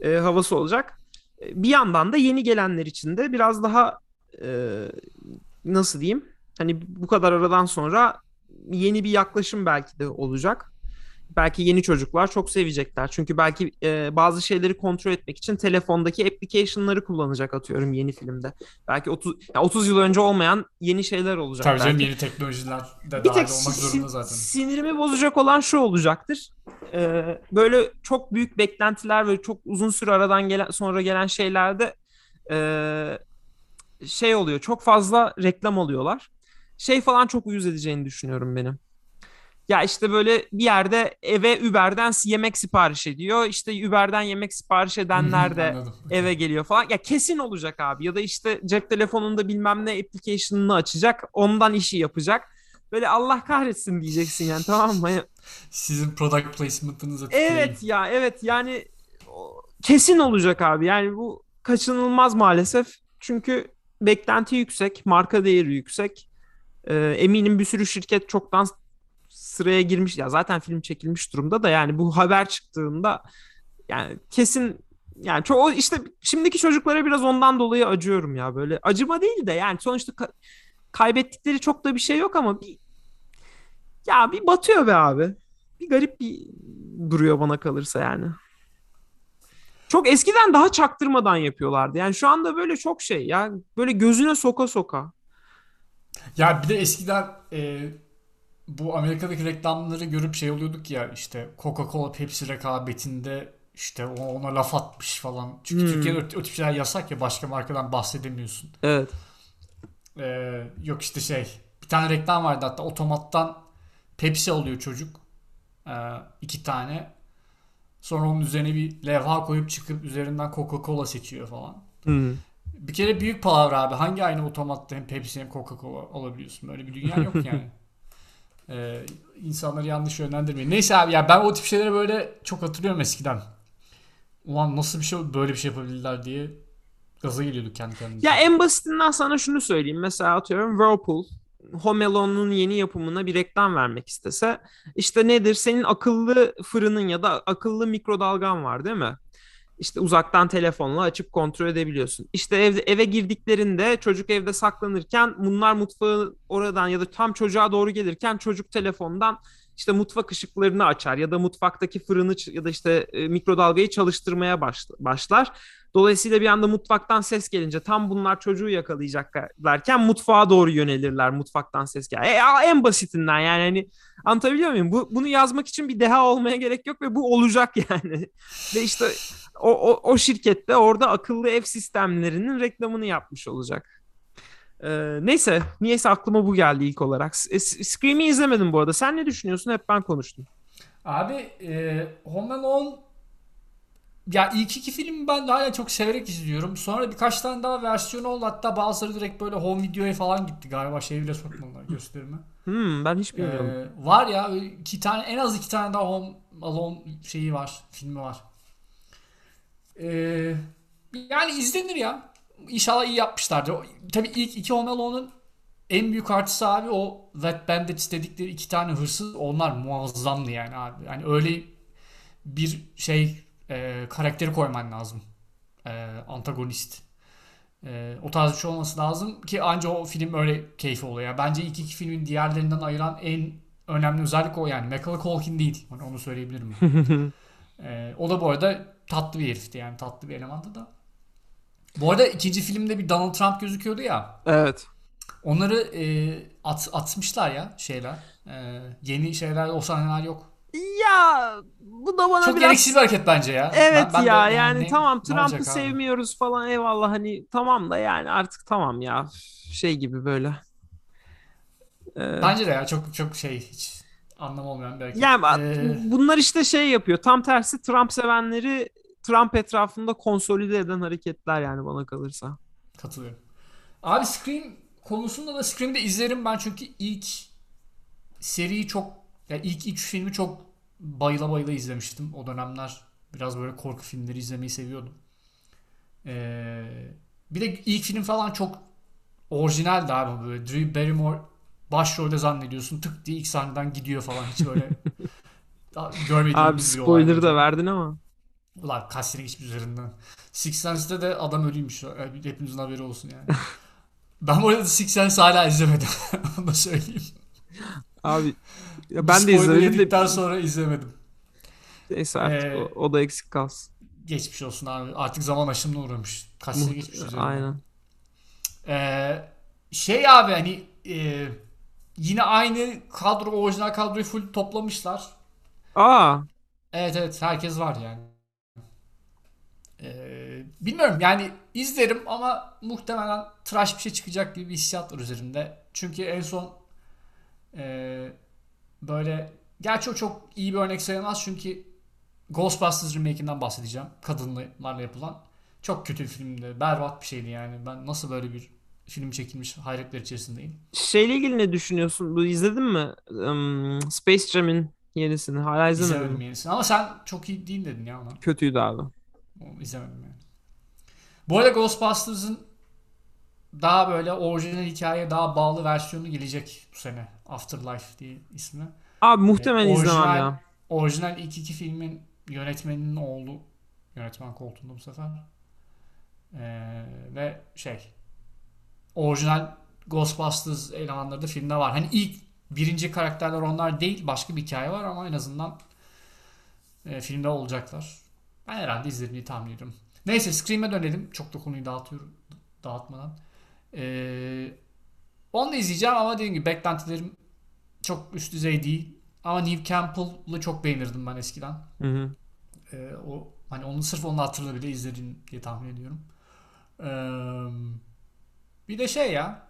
e, havası olacak. E, bir yandan da yeni gelenler için de biraz daha e, nasıl diyeyim? Hani bu kadar aradan sonra yeni bir yaklaşım belki de olacak belki yeni çocuklar çok sevecekler. Çünkü belki e, bazı şeyleri kontrol etmek için telefondaki application'ları kullanacak atıyorum yeni filmde. Belki 30 yani 30 yıl önce olmayan yeni şeyler olacak. Tabii canım yeni teknolojiler de bir dahil olmak zorunda zaten. Sinirimi bozacak olan şu olacaktır. Ee, böyle çok büyük beklentiler ve çok uzun süre aradan gelen sonra gelen şeylerde e, şey oluyor. Çok fazla reklam alıyorlar. Şey falan çok uyuz edeceğini düşünüyorum benim. Ya işte böyle bir yerde eve Uber'den yemek sipariş ediyor. İşte Uber'den yemek sipariş edenler de eve geliyor falan. Ya kesin olacak abi. Ya da işte cep telefonunda bilmem ne application'ını açacak. Ondan işi yapacak. Böyle Allah kahretsin diyeceksin yani tamam mı? Sizin product placement'ınızı Evet ya evet yani kesin olacak abi. Yani bu kaçınılmaz maalesef. Çünkü beklenti yüksek, marka değeri yüksek. Ee, eminim bir sürü şirket çoktan sıraya girmiş ya zaten film çekilmiş durumda da yani bu haber çıktığında yani kesin yani çok işte şimdiki çocuklara biraz ondan dolayı acıyorum ya böyle acıma değil de yani sonuçta ka- kaybettikleri çok da bir şey yok ama bir ya bir batıyor be abi. Bir garip bir duruyor bana kalırsa yani. Çok eskiden daha çaktırmadan yapıyorlardı. Yani şu anda böyle çok şey ya böyle gözüne soka soka. Ya bir de eskiden e, bu Amerika'daki reklamları görüp şey oluyorduk ya işte Coca-Cola Pepsi rekabetinde işte ona laf atmış falan. Çünkü hmm. Türkiye'de o, o tip şeyler yasak ya başka markadan bahsedemiyorsun. Evet. Ee, yok işte şey bir tane reklam vardı hatta otomattan Pepsi alıyor çocuk. Ee, iki tane. Sonra onun üzerine bir levha koyup çıkıp üzerinden Coca-Cola seçiyor falan. Hmm. Bir kere büyük palavra abi. Hangi aynı otomatta hem Pepsi hem Coca-Cola alabiliyorsun? Böyle bir dünya yok yani. Ee, insanları yanlış yönlendirmeyin. Neyse abi ya ben o tip şeyleri böyle çok hatırlıyorum eskiden. Ulan nasıl bir şey böyle bir şey yapabilirler diye gaza geliyorduk kendi kendimize. Ya en basitinden sana şunu söyleyeyim. Mesela atıyorum Whirlpool Home Alone'un yeni yapımına bir reklam vermek istese işte nedir? Senin akıllı fırının ya da akıllı mikrodalgan var değil mi? İşte uzaktan telefonla açıp kontrol edebiliyorsun. İşte evde eve girdiklerinde çocuk evde saklanırken bunlar mutfağı oradan ya da tam çocuğa doğru gelirken çocuk telefondan işte mutfak ışıklarını açar ya da mutfaktaki fırını ya da işte e, mikrodalgayı çalıştırmaya başlar. Dolayısıyla bir anda mutfaktan ses gelince tam bunlar çocuğu yakalayacaklarken mutfağa doğru yönelirler mutfaktan ses gel. E, en basitinden yani hani anlatabiliyor muyum? Bu, bunu yazmak için bir deha olmaya gerek yok ve bu olacak yani. ve işte o, o, o şirkette orada akıllı ev sistemlerinin reklamını yapmış olacak. Ee, neyse niyeyse aklıma bu geldi ilk olarak. E, Scream'i izlemedim bu arada. Sen ne düşünüyorsun? Hep ben konuştum. Abi e, Home Alone ya ilk iki film ben hala çok severek izliyorum. Sonra birkaç tane daha versiyonu oldu. Hatta bazıları direkt böyle home videoya falan gitti galiba. Şey bile sokmadılar gösterime. Hmm, ben hiç bilmiyorum. Ee, var ya iki tane en az iki tane daha Home Alone şeyi var. Filmi var. Ee, yani izlenir ya. İnşallah iyi yapmışlardır. Tabii ilk iki Home Alone'un en büyük artısı abi o Wet Bandits dedikleri iki tane hırsız onlar muazzamdı yani abi. Yani öyle bir şey e, karakteri koyman lazım. E, antagonist. E, o tarz bir şey olması lazım ki anca o film öyle keyfi oluyor. Yani bence ilk iki filmin diğerlerinden ayıran en önemli özellik o yani. Macaulay Culkin değil. Hani onu söyleyebilirim. e, o da bu arada tatlı bir herifti yani tatlı bir elemandı da. Bu arada ikinci filmde bir Donald Trump gözüküyordu ya. Evet. Onları e, at, atmışlar ya şeyler. E, yeni şeyler o sahneler yok. Ya bu da bana Çok biraz... gereksiz bir hareket bence ya. Evet ben, ben ya de, yani, yani tamam Trump'ı sevmiyoruz falan eyvallah hani tamam da yani artık tamam ya şey gibi böyle. Ee... Bence de ya çok çok şey hiç anlam olmayan bir hareket. Yani ee... bunlar işte şey yapıyor tam tersi Trump sevenleri Trump etrafında konsolide eden hareketler yani bana kalırsa. Katılıyorum. Abi Scream konusunda da Scream'de izlerim ben çünkü ilk seriyi çok yani ilk üç filmi çok bayıla bayıla izlemiştim. O dönemler biraz böyle korku filmleri izlemeyi seviyordum. Ee, bir de ilk film falan çok orijinaldi abi böyle. Drew Barrymore başrolde zannediyorsun tık diye ilk sahneden gidiyor falan hiç böyle görmediğimiz Abi spoiler da verdin ama. Ulan sene geçmiş üzerinden. Six Sense'de de adam ölüymüş. Hepimizin haberi olsun yani. Ben bu arada Six Sense hala izlemedim. Onu da söyleyeyim. Abi ya ben de izlemedim de. sonra izlemedim. Neyse artık ee, o, o da eksik kalsın. Geçmiş olsun abi. Artık zaman aşımına uğramış. Kaç sene geçmiş üzerine. Aynen. Ee, şey abi hani e, yine aynı kadro orijinal kadroyu full toplamışlar. Aa. Evet evet herkes var yani. Ee, bilmiyorum yani izlerim ama muhtemelen tıraş bir şey çıkacak gibi bir hissiyat var üzerinde. Çünkü en son e, böyle gerçi o çok iyi bir örnek sayılmaz çünkü Ghostbusters remake'inden bahsedeceğim. Kadınlarla yapılan. Çok kötü bir filmdi. Berbat bir şeydi yani. Ben nasıl böyle bir film çekilmiş hayretler içerisindeyim. Şeyle ilgili ne düşünüyorsun? Bu izledin mi? Um, Space Jam'in yenisini. Hala izlemedim. İzlemedim yenisini ama sen çok iyi değil dedin ya ona. Kötüydü abi. O, izlemedim yani. Bu arada Ghostbusters'ın daha böyle orijinal hikayeye daha bağlı versiyonu gelecek bu sene. Afterlife diye ismi. Abi muhtemelen ee, izlemem ya. Orijinal ilk iki filmin yönetmeninin oğlu yönetmen koltuğunda bu sefer. Ee, ve şey orijinal Ghostbusters elemanları da filmde var. Hani ilk birinci karakterler onlar değil başka bir hikaye var ama en azından e, filmde olacaklar. Ben herhalde izlerim diye tahmin ediyorum. Neyse Scream'e dönelim. Çok da konuyu dağıtıyorum dağıtmadan. Ee, onu da izleyeceğim ama dediğim gibi beklentilerim çok üst düzey değil. Ama Neve Campbell'ı çok beğenirdim ben eskiden. Hı hı. Ee, o hani onu sırf onun hatırla bile izledim diye tahmin ediyorum. Ee, bir de şey ya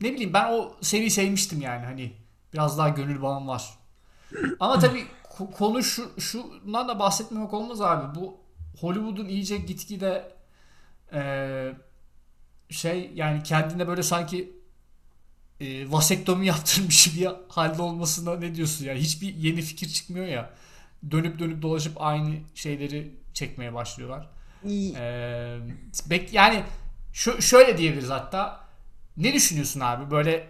ne bileyim ben o seriyi sevmiştim yani hani biraz daha gönül bağım var. Ama tabii konu şu şundan da bahsetmemek olmaz abi. Bu Hollywood'un iyice gitgide e, şey yani kendine böyle sanki e, vasektomi yaptırmış bir halde olmasına ne diyorsun ya? Hiçbir yeni fikir çıkmıyor ya. Dönüp dönüp dolaşıp aynı şeyleri çekmeye başlıyorlar. ee, bek yani şu, şöyle diyebiliriz hatta. Ne düşünüyorsun abi? Böyle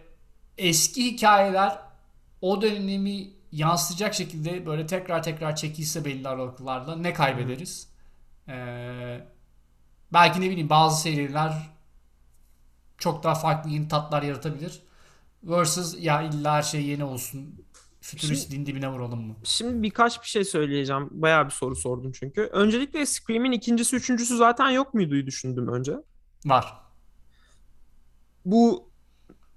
eski hikayeler o dönemi yansıtacak şekilde böyle tekrar tekrar çekilse belli aralıklarla ne kaybederiz? Ee, belki ne bileyim bazı seriler çok daha farklı yeni tatlar yaratabilir. Versus ya illa her şey yeni olsun. Futurist din dibine vuralım mı? Şimdi birkaç bir şey söyleyeceğim. Bayağı bir soru sordum çünkü. Öncelikle Scream'in ikincisi, üçüncüsü zaten yok muydu düşündüm önce. Var. Bu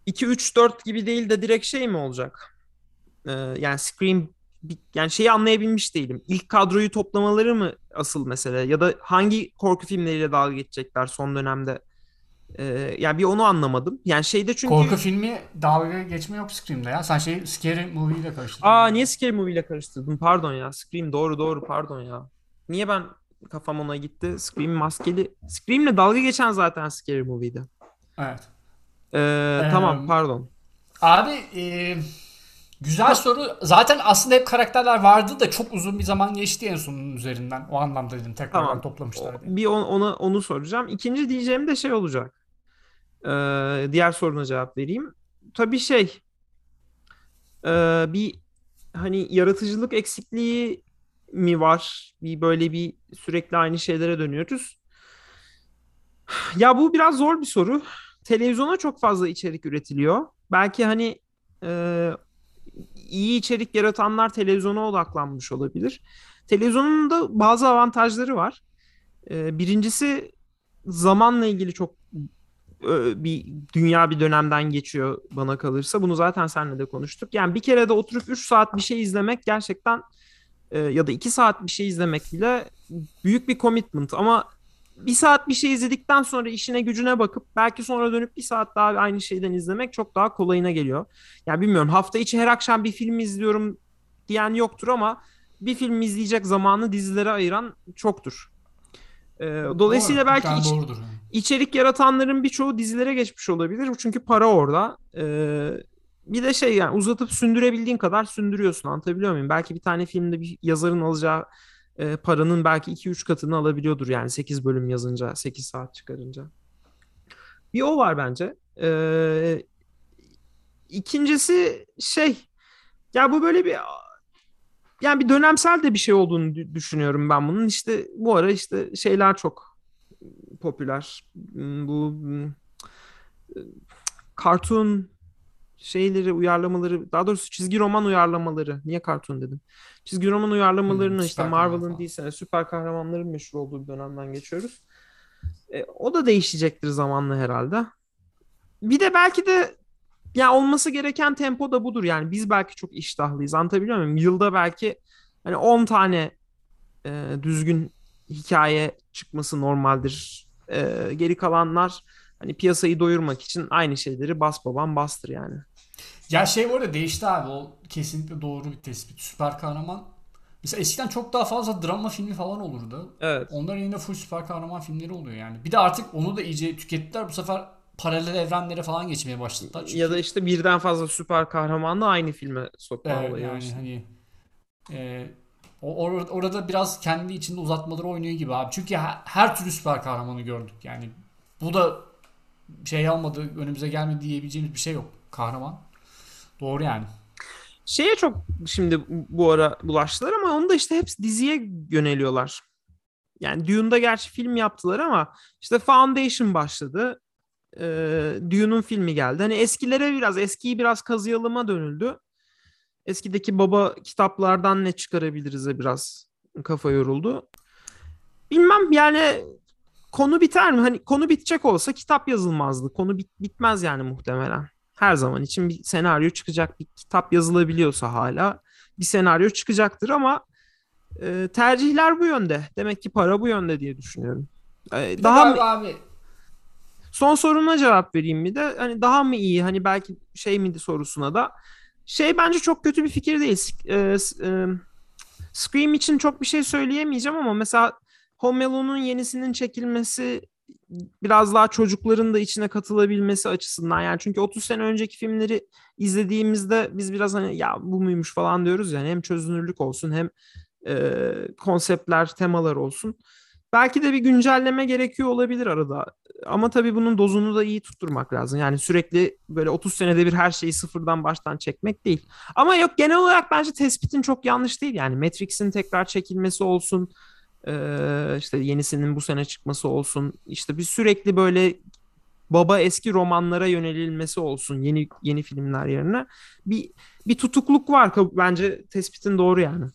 2, 3, 4 gibi değil de direkt şey mi olacak? Ee, yani Scream yani şeyi anlayabilmiş değilim. İlk kadroyu toplamaları mı asıl mesele? Ya da hangi korku filmleriyle dalga geçecekler son dönemde? Ee, yani bir onu anlamadım. Yani şeyde çünkü... Korku filmi dalga geçme yok Scream'de ya. Sen şey Scary Movie ile karıştırdın. Aa niye Scary Movie ile karıştırdım? Pardon ya. Scream doğru doğru pardon ya. Niye ben kafam ona gitti? Scream maskeli. Scream'le dalga geçen zaten Scary Movie'di. Evet. Ee, ee, tamam pardon. Abi e, güzel soru. Zaten aslında hep karakterler vardı da çok uzun bir zaman geçti en sonun üzerinden. O anlamda dedim tekrar tamam. toplamışlar diye. Bir on, ona, onu soracağım. İkinci diyeceğim de şey olacak. Ee, diğer soruna cevap vereyim. Tabii şey e, bir hani yaratıcılık eksikliği mi var? Bir böyle bir sürekli aynı şeylere dönüyoruz. Ya bu biraz zor bir soru. Televizyona çok fazla içerik üretiliyor. Belki hani e, iyi içerik yaratanlar televizyona odaklanmış olabilir. Televizyonun da bazı avantajları var. E, birincisi zamanla ilgili çok bir dünya bir dönemden geçiyor bana kalırsa. Bunu zaten seninle de konuştuk. Yani bir kere de oturup 3 saat bir şey izlemek gerçekten e, ya da 2 saat bir şey izlemek bile büyük bir commitment. Ama bir saat bir şey izledikten sonra işine gücüne bakıp belki sonra dönüp bir saat daha aynı şeyden izlemek çok daha kolayına geliyor. Yani bilmiyorum hafta içi her akşam bir film izliyorum diyen yoktur ama bir film izleyecek zamanı dizilere ayıran çoktur. Ee, dolayısıyla Doğru, belki iç, içerik yaratanların birçoğu dizilere geçmiş olabilir. Çünkü para orada. Ee, bir de şey yani uzatıp sündürebildiğin kadar sündürüyorsun. Anlatabiliyor muyum? Belki bir tane filmde bir yazarın alacağı e, paranın belki 2-3 katını alabiliyordur. Yani 8 bölüm yazınca, 8 saat çıkarınca. Bir o var bence. Ee, ikincisi şey ya bu böyle bir yani bir dönemsel de bir şey olduğunu düşünüyorum ben bunun. İşte bu ara işte şeyler çok popüler. Hmm, bu hmm, cartoon şeyleri uyarlamaları daha doğrusu çizgi roman uyarlamaları. Niye cartoon dedim çizgi roman uyarlamalarını hmm, işte Marvel'ın değilse süper kahramanların meşhur olduğu bir dönemden geçiyoruz. E, o da değişecektir zamanla herhalde. Bir de belki de ya olması gereken tempo da budur. Yani biz belki çok iştahlıyız. Anlatabiliyor muyum? Yılda belki hani 10 tane e, düzgün hikaye çıkması normaldir. E, geri kalanlar hani piyasayı doyurmak için aynı şeyleri bas babam bastır yani. Ya şey bu arada değişti abi o kesinlikle doğru bir tespit. Süper kahraman Mesela eskiden çok daha fazla drama filmi falan olurdu. Evet. Onların yine full süper kahraman filmleri oluyor yani. Bir de artık onu da iyice tükettiler. Bu sefer paralel evrenlere falan geçmeye başladılar. Çünkü... Ya da işte birden fazla süper kahramanla aynı filme sokma evet, olayı. Yani hani e, or- orada biraz kendi içinde uzatmaları oynuyor gibi abi. Çünkü her, her türlü süper kahramanı gördük. Yani bu da şey almadı, önümüze gelmedi diyebileceğimiz bir şey yok. Kahraman. Doğru yani. Şeye çok şimdi bu ara bulaştılar ama onu da işte hepsi diziye yöneliyorlar. Yani Dune'da gerçi film yaptılar ama işte Foundation başladı. Ee, Dune'un filmi geldi. Hani eskilere biraz, eskiyi biraz kazıyalıma dönüldü. Eskideki baba kitaplardan ne çıkarabiliriz'e biraz kafa yoruldu. Bilmem yani konu biter mi? Hani konu bitecek olsa kitap yazılmazdı. Konu bit bitmez yani muhtemelen. Her zaman için bir senaryo çıkacak. Bir kitap yazılabiliyorsa hala bir senaryo çıkacaktır ama e, tercihler bu yönde. Demek ki para bu yönde diye düşünüyorum. E, daha mı... abi Son soruna cevap vereyim mi de hani daha mı iyi hani belki şey miydi sorusuna da şey bence çok kötü bir fikir değil. E, e, Scream için çok bir şey söyleyemeyeceğim ama mesela Home Alone'un yenisinin çekilmesi biraz daha çocukların da içine katılabilmesi açısından yani çünkü 30 sene önceki filmleri izlediğimizde biz biraz hani ya bu muymuş falan diyoruz yani hem çözünürlük olsun hem e, konseptler temalar olsun. Belki de bir güncelleme gerekiyor olabilir arada. Ama tabii bunun dozunu da iyi tutturmak lazım. Yani sürekli böyle 30 senede bir her şeyi sıfırdan baştan çekmek değil. Ama yok genel olarak bence tespitin çok yanlış değil. Yani Matrix'in tekrar çekilmesi olsun ee, işte yenisinin bu sene çıkması olsun. İşte bir sürekli böyle baba eski romanlara yönelilmesi olsun yeni yeni filmler yerine bir bir tutukluk var bence tespitin doğru yani.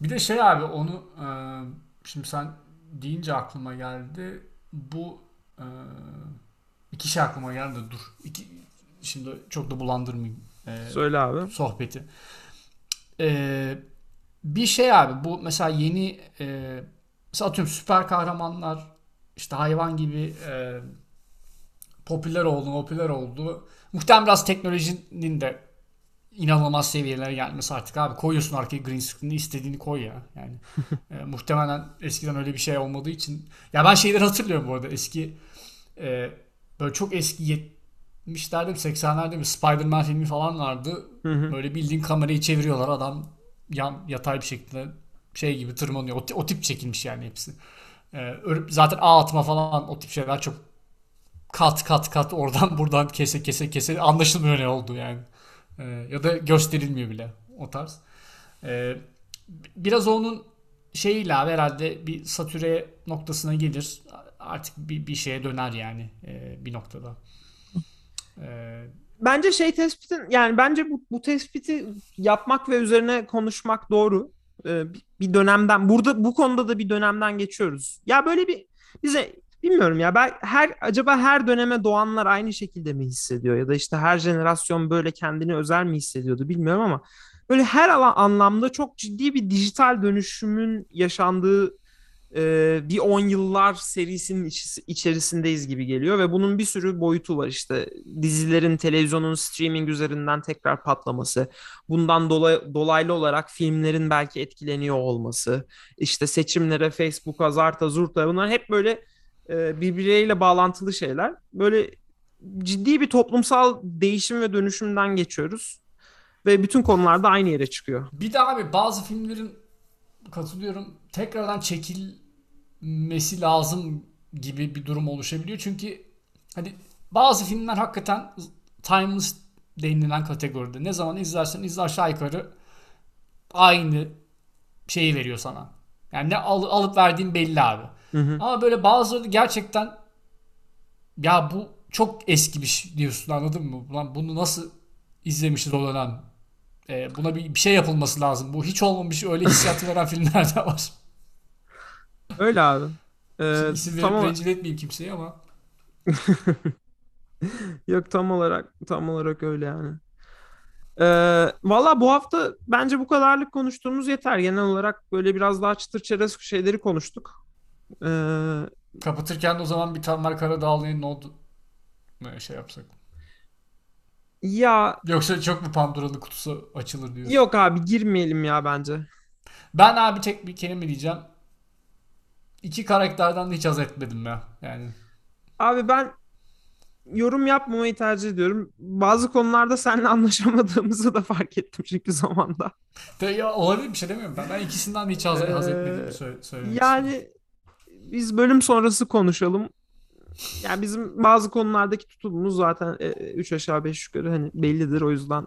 Bir de şey abi onu e, şimdi sen deyince aklıma geldi. Bu e, iki şey aklıma geldi. Dur. İki, şimdi çok da bulandırmayayım. E, Söyle abi. Sohbeti. E, bir şey abi bu mesela yeni e, mesela atıyorum süper kahramanlar işte hayvan gibi e, popüler oldu popüler oldu. Muhtemelen biraz teknolojinin de inanılmaz seviyelere gelmesi artık abi. Koyuyorsun arkaya green screen'i istediğini koy ya. Yani e, muhtemelen eskiden öyle bir şey olmadığı için. Ya ben şeyleri hatırlıyorum bu arada eski e, böyle çok eski 70'lerde mi 80'lerde mi Spider-Man filmi falan vardı. Böyle bildiğin kamerayı çeviriyorlar adam yan yatay bir şekilde şey gibi tırmanıyor. O, o tip çekilmiş yani hepsi. Ee, zaten ağ atma falan o tip şeyler çok kat kat kat oradan buradan kese kese kese anlaşılmıyor ne oldu yani. Ee, ya da gösterilmiyor bile o tarz. Ee, biraz onun şeyiyle herhalde bir satüre noktasına gelir. Artık bir, bir şeye döner yani e, bir noktada. Ee, bence şey tespitin yani bence bu, bu tespiti yapmak ve üzerine konuşmak doğru. Ee, bir dönemden burada bu konuda da bir dönemden geçiyoruz. Ya böyle bir bize bilmiyorum ya ben her acaba her döneme doğanlar aynı şekilde mi hissediyor ya da işte her jenerasyon böyle kendini özel mi hissediyordu bilmiyorum ama böyle her alan anlamda çok ciddi bir dijital dönüşümün yaşandığı e, bir 10 yıllar serisinin iç, içerisindeyiz gibi geliyor ve bunun bir sürü boyutu var işte dizilerin televizyonun streaming üzerinden tekrar patlaması bundan dolayı, dolaylı olarak filmlerin belki etkileniyor olması işte seçimlere Facebook'a zarta zurta bunlar hep böyle e, birbirleriyle bağlantılı şeyler böyle ciddi bir toplumsal değişim ve dönüşümden geçiyoruz ve bütün konularda aynı yere çıkıyor. Bir de abi bazı filmlerin katılıyorum. Tekrardan çekilmesi lazım gibi bir durum oluşabiliyor. Çünkü hani bazı filmler hakikaten timeless denilen kategoride. Ne zaman izlersen izle aşağı yukarı aynı şeyi veriyor sana. Yani ne al, alıp verdiğin belli abi. Hı hı. Ama böyle bazıları gerçekten ya bu çok eski bir şey diyorsun anladın mı? Lan bunu nasıl izlemişiz o dönem? Ee, buna bir, bir şey yapılması lazım. Bu hiç olmamış öyle hissiyatı veren filmler de var. Öyle abi. Ee, İsim tamam. rencil etmeyeyim kimseyi ama. Yok tam olarak tam olarak öyle yani. Ee, Valla bu hafta bence bu kadarlık konuştuğumuz yeter. Genel olarak böyle biraz daha çıtır çerez şeyleri konuştuk. Ee, Kapatırken de o zaman bir Tamer Karadağlı'nın oldu ne şey yapsak. Ya Yoksa çok mu Pandora'lı kutusu açılır diyorsun? Yok abi girmeyelim ya bence. Ben abi tek bir kelime diyeceğim. İki karakterden de hiç haz etmedim ya. Yani. Abi ben yorum yapmamayı tercih ediyorum. Bazı konularda seninle anlaşamadığımızı da fark ettim çünkü zamanda. De ya olabilir bir şey demiyorum ben. Ben ikisinden de hiç haz, ee, haz etmedim söylemek Yani istiyorum. biz bölüm sonrası konuşalım. Yani bizim bazı konulardaki tutumumuz zaten 3 e, aşağı 5 yukarı hani bellidir. O yüzden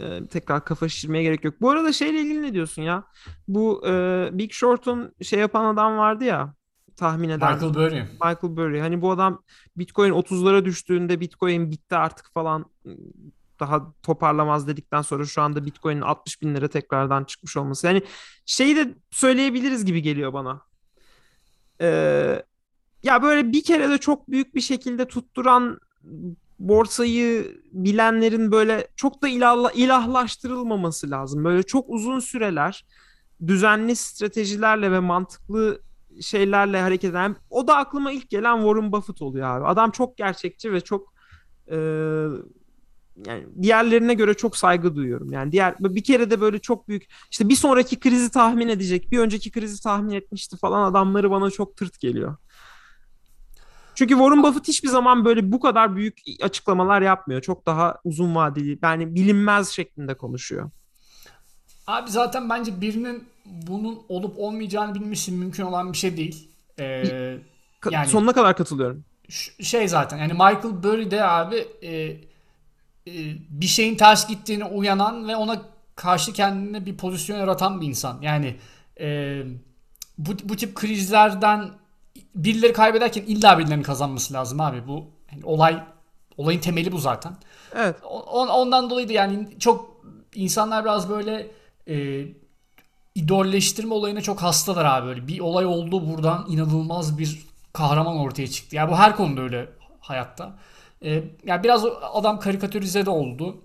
e, tekrar kafa şişirmeye gerek yok. Bu arada şeyle ilgili ne diyorsun ya? Bu e, Big Short'un şey yapan adam vardı ya tahmin eden. Michael Burry. Michael Burry. Hani bu adam Bitcoin 30'lara düştüğünde Bitcoin bitti artık falan daha toparlamaz dedikten sonra şu anda Bitcoin'in 60 bin lira tekrardan çıkmış olması. Yani şeyi de söyleyebiliriz gibi geliyor bana. Ee, ya böyle bir kere de çok büyük bir şekilde tutturan borsayı bilenlerin böyle çok da ilahla, ilahlaştırılmaması lazım. Böyle çok uzun süreler düzenli stratejilerle ve mantıklı şeylerle hareket eden o da aklıma ilk gelen Warren Buffett oluyor abi. Adam çok gerçekçi ve çok e, yani diğerlerine göre çok saygı duyuyorum. Yani diğer bir kere de böyle çok büyük işte bir sonraki krizi tahmin edecek, bir önceki krizi tahmin etmişti falan adamları bana çok tırt geliyor. Çünkü Warren Buffett hiçbir zaman böyle bu kadar büyük açıklamalar yapmıyor. Çok daha uzun vadeli yani bilinmez şeklinde konuşuyor. Abi zaten bence birinin bunun olup olmayacağını bilmesi mümkün olan bir şey değil. Ee, yani sonuna kadar katılıyorum. Şey zaten yani Michael Burry de abi e, e, bir şeyin ters gittiğini uyanan ve ona karşı kendine bir pozisyon yaratan bir insan. Yani e, bu, bu tip krizlerden birileri kaybederken illa birilerinin kazanması lazım abi. Bu yani olay olayın temeli bu zaten. Evet. On, ondan dolayı da yani çok insanlar biraz böyle e, idolleştirme olayına çok hastalar abi böyle. Bir olay oldu buradan inanılmaz bir kahraman ortaya çıktı. Yani bu her konuda öyle hayatta. Ee, yani biraz adam karikatürize de oldu.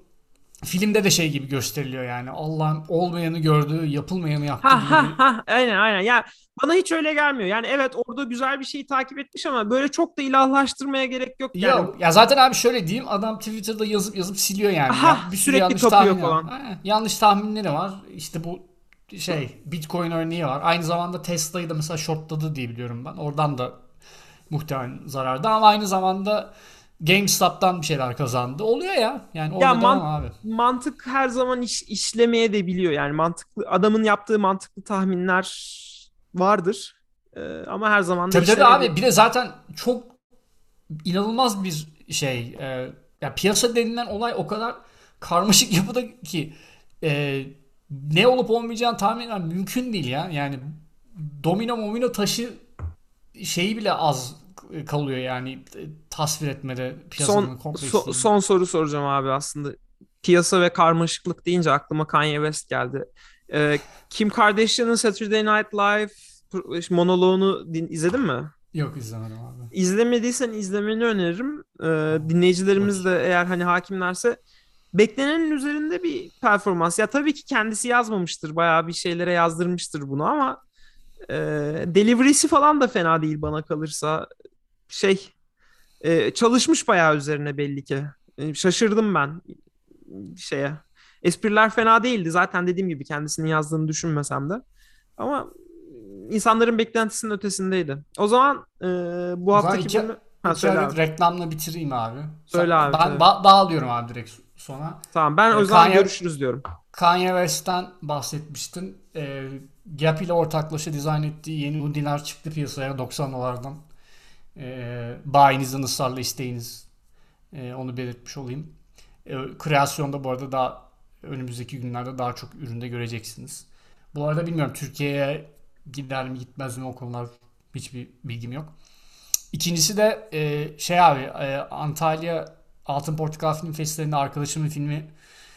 Filmde de şey gibi gösteriliyor yani. Allah'ın olmayanı gördü, yapılmayanı yaptı ha, gibi. Ha, ha, aynen aynen. Ya bana hiç öyle gelmiyor. Yani evet orada güzel bir şeyi takip etmiş ama böyle çok da ilahlaştırmaya gerek yok. Yani. Ya, ya zaten abi şöyle diyeyim. Adam Twitter'da yazıp yazıp siliyor yani. Ha, ya, bir sürekli yanlış tahmin falan. Ha, yanlış tahminleri var. İşte bu şey Bitcoin örneği var. Aynı zamanda Tesla'yı da mesela shortladı diye biliyorum ben. Oradan da muhtemelen zararda ama aynı zamanda GameStop'tan bir şeyler kazandı. Oluyor ya. Yani ya man- abi. mantık her zaman iş, işlemeye de biliyor. Yani mantıklı adamın yaptığı mantıklı tahminler vardır. Ee, ama her zaman da Tabii tabii abi bir de zaten çok inanılmaz bir şey. E, ya piyasa denilen olay o kadar karmaşık yapıda ki e, ne olup olmayacağını tahmin etmem mümkün değil ya. Yani domino momino taşı şeyi bile az kalıyor yani tasvir etmede piyasanın son, so, son soru soracağım abi aslında. Piyasa ve karmaşıklık deyince aklıma Kanye West geldi. Ee, Kim Kardashian'ın Saturday Night Live monoloğunu din, izledin mi? Yok izlemedim abi. İzlemediysen izlemeni öneririm. Ee, dinleyicilerimiz de eğer hani hakimlerse beklenenin üzerinde bir performans. Ya tabii ki kendisi yazmamıştır. Bayağı bir şeylere yazdırmıştır bunu ama e, delivery'si falan da fena değil bana kalırsa. Şey e, çalışmış bayağı üzerine belli ki. E, şaşırdım ben şeye. Espriler fena değildi. Zaten dediğim gibi kendisinin yazdığını düşünmesem de. Ama insanların beklentisinin ötesindeydi. O zaman e, bu haftaki iki, bölümü... Ha, söyle abi. reklamla bitireyim abi. Söyle abi. Ben ba- dağılıyorum abi direkt sona. Tamam ben o zaman görüşürüz diyorum. Kanye West'ten bahsetmiştin. E, Gap ile ortaklaşa dizayn ettiği yeni hoodiler çıktı piyasaya 90 dolardan. E, bayinizin ısrarla isteğiniz. E, onu belirtmiş olayım. E, kreasyonda bu arada daha önümüzdeki günlerde daha çok üründe göreceksiniz. Bu arada bilmiyorum Türkiye'ye gider mi gitmez mi o konular hiçbir bilgim yok. İkincisi de e, şey abi e, Antalya Altın Portakal Film Festivali'nde arkadaşımın filmi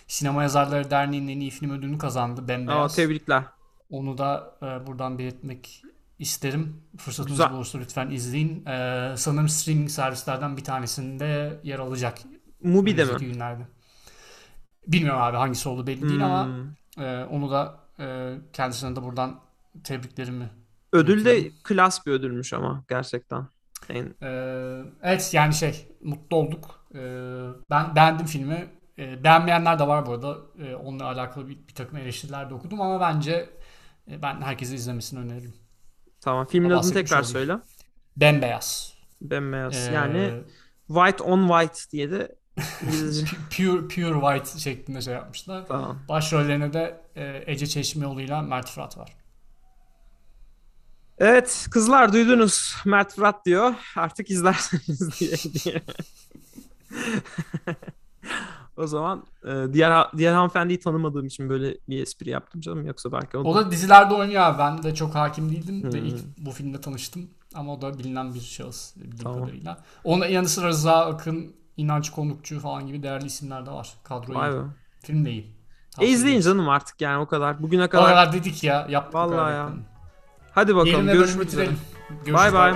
Sinema Yazarları Derneği'nin en iyi film ödülünü kazandı. Aa, Bembeyaz. tebrikler. Onu da e, buradan belirtmek isterim. Fırsatınız Güzel. olursa lütfen izleyin. E, sanırım streaming servislerden bir tanesinde yer alacak. Mubi'de mi? günlerde. Bilmiyorum abi hangisi oldu belli değil ama Hmm. e, onu da e, kendisine de buradan tebriklerimi Ödül de klas bir ödülmüş ama gerçekten. En- Ee, evet yani şey mutlu olduk. Ee, ben beğendim filmi. Ee, beğenmeyenler de var bu arada. Ee, onunla alakalı bir, bir takım eleştiriler de okudum ama bence e, ben herkese izlemesini öneririm. Tamam. Filmin adını tekrar olayım. söyle. Bembeyaz. Bembeyaz. Ee, Yani white on white diye de pure pure white şeklinde şey yapmışlar. tamam. Başrollerine de e, Ece Çeşmioğlu ile Mert Fırat var. Evet kızlar duydunuz. Mert Fırat diyor. Artık izlerseniz diye. diye. o zaman e, diğer diğer hanımefendiyi tanımadığım için böyle bir espri yaptım canım. Yoksa belki o O da... dizilerde oynuyor abi. Ben de çok hakim değildim. Ve Hmm. ilk bu filmde tanıştım. Ama o da bilinen bir şahıs bildiğim Tamam. kadarıyla. Onun yanı sıra Rıza Akın, İnanç Konukçu falan gibi değerli isimler de var. Kadro Vay be. Film de iyi. E izleyin canım artık yani o kadar. Bugüne O kadar. kadar dedik ya. Yaptık. Vallahi kadar ya. Hadi bakalım ve bölümü görüşmek üzere. Bay bay.